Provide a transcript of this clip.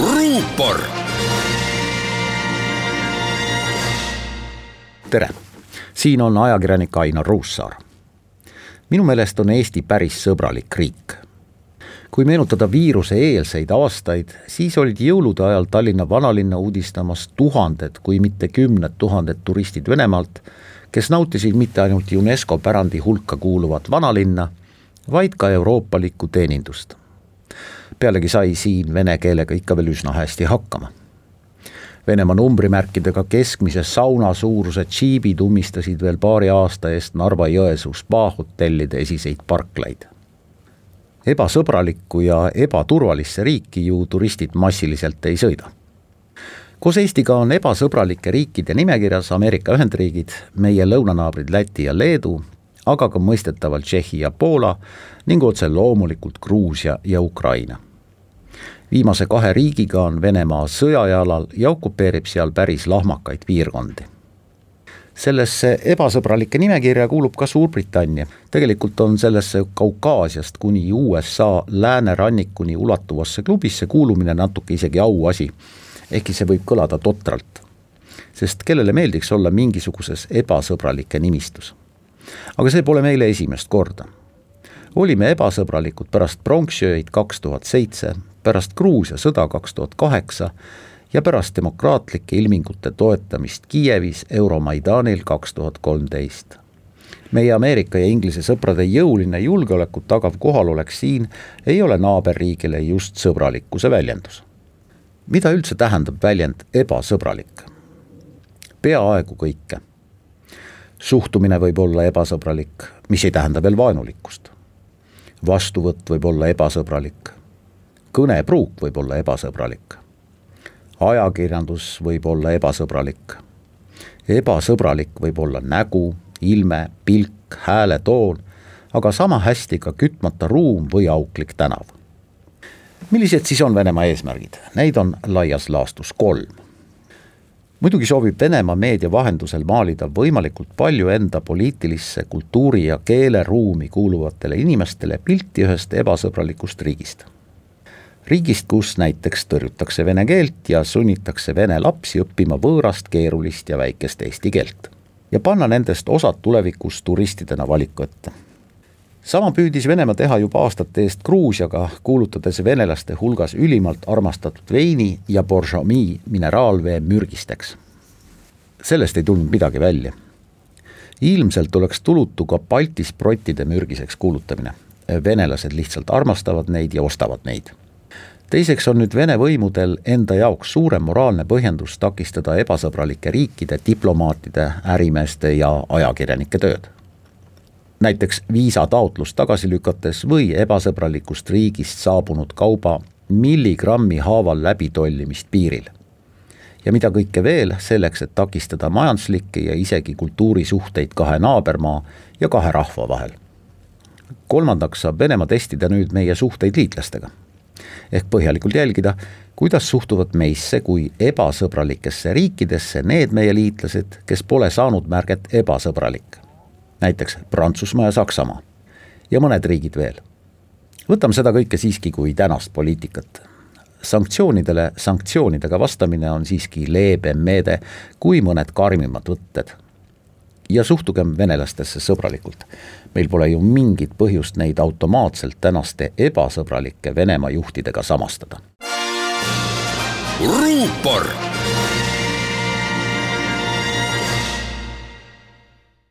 ruupor. tere, siin on ajakirjanik Ainar Ruussaar. minu meelest on Eesti päris sõbralik riik. kui meenutada viiruse eelseid aastaid, siis olid jõulude ajal Tallinna vanalinna uudistamas tuhanded, kui mitte kümned tuhanded turistid Venemaalt, kes nautisid mitte ainult UNESCO pärandi hulka kuuluvat vanalinna, vaid ka euroopalikku teenindust pealegi sai siin vene keelega ikka veel üsna hästi hakkama. Venemaa numbrimärkidega keskmise sauna suurused džiibid ummistasid veel paari aasta eest Narva-Jõesuu spaahotellide esiseid parklaid. ebasõbralikku ja ebaturvalisse riiki ju turistid massiliselt ei sõida koos Eestiga on ebasõbralike riikide nimekirjas Ameerika Ühendriigid, meie lõunanaabrid Läti ja Leedu, aga ka mõistetavalt Tšehhi ja Poola ning otse loomulikult Gruusia ja Ukraina viimase kahe riigiga on Venemaa sõjajalal ja okupeerib seal päris lahmakaid piirkondi. sellesse ebasõbralike nimekirja kuulub ka Suurbritannia, tegelikult on sellesse Kaukaasiast kuni USA läänerannikuni ulatuvasse klubisse kuulumine natuke isegi auasi, ehkki see võib kõlada totralt. sest kellele meeldiks olla mingisuguses ebasõbralike nimistus. aga see pole meile esimest korda olime ebasõbralikud pärast pronksiöid kaks tuhat seitse, pärast Gruusia sõda kaks tuhat kaheksa ja pärast demokraatlike ilmingute toetamist Kiievis Euromaidanil kaks tuhat kolmteist. meie Ameerika ja Inglise sõprade jõuline julgeolekut tagav kohalolek siin ei ole naaberriigile just sõbralikkuse väljendus. mida üldse tähendab väljend ebasõbralik? peaaegu kõike. suhtumine võib olla ebasõbralik, mis ei tähenda veel vaenulikkust. Vastuvõtt võib olla ebasõbralik kõnepruuk võib olla ebasõbralik. ajakirjandus võib olla ebasõbralik. ebasõbralik võib olla nägu, ilme, pilk, hääletoon, aga sama hästi ka kütmata ruum või auklik tänav. millised siis on Venemaa eesmärgid? Neid on laias laastus kolm muidugi soovib Venemaa meedia vahendusel maalida võimalikult palju enda poliitilisse kultuuri ja keeleruumi kuuluvatele inimestele pilti ühest ebasõbralikust riigist riigist, kus näiteks tõrjutakse vene keelt ja sunnitakse vene lapsi õppima võõrast, keerulist ja väikest eesti keelt. ja panna nendest osad tulevikus turistidena valiku ette. Sama püüdis Venemaa teha juba aastate eest Gruusiaga, kuulutades venelaste hulgas ülimalt armastatud veini ja Boržomi mineraalvee mürgisteks. sellest ei tulnud midagi välja. ilmselt oleks tulutu ka Balti sprottide mürgiseks kuulutamine. venelased lihtsalt armastavad neid ja ostavad neid teiseks on nüüd Vene võimudel enda jaoks suurem moraalne põhjendus takistada ebasõbralike riikide diplomaatide, ärimeeste ja ajakirjanike tööd. Näiteks viisataotlust tagasi lükates või ebasõbralikust riigist saabunud kauba milligrammi haaval läbitollimist piiril. ja mida kõike veel selleks, et takistada majanduslikke ja isegi kultuurisuhteid kahe naabermaa ja kahe rahva vahel. kolmandaks saab Venemaa testida nüüd meie suhteid liitlastega ehk põhjalikult jälgida, kuidas suhtuvad meisse kui ebasõbralikesse riikidesse need meie liitlased, kes pole saanud märget ebasõbralik. Näiteks Prantsusmaa ja Saksamaa ja mõned riigid veel. võtame seda kõike siiski kui tänast poliitikat. sanktsioonidele sanktsioonidega vastamine on siiski leebem meede kui mõned karmimad võtted ja suhtugem venelastesse sõbralikult. meil pole ju mingit põhjust neid automaatselt tänaste ebasõbralike Venemaa juhtidega samastada. ruupor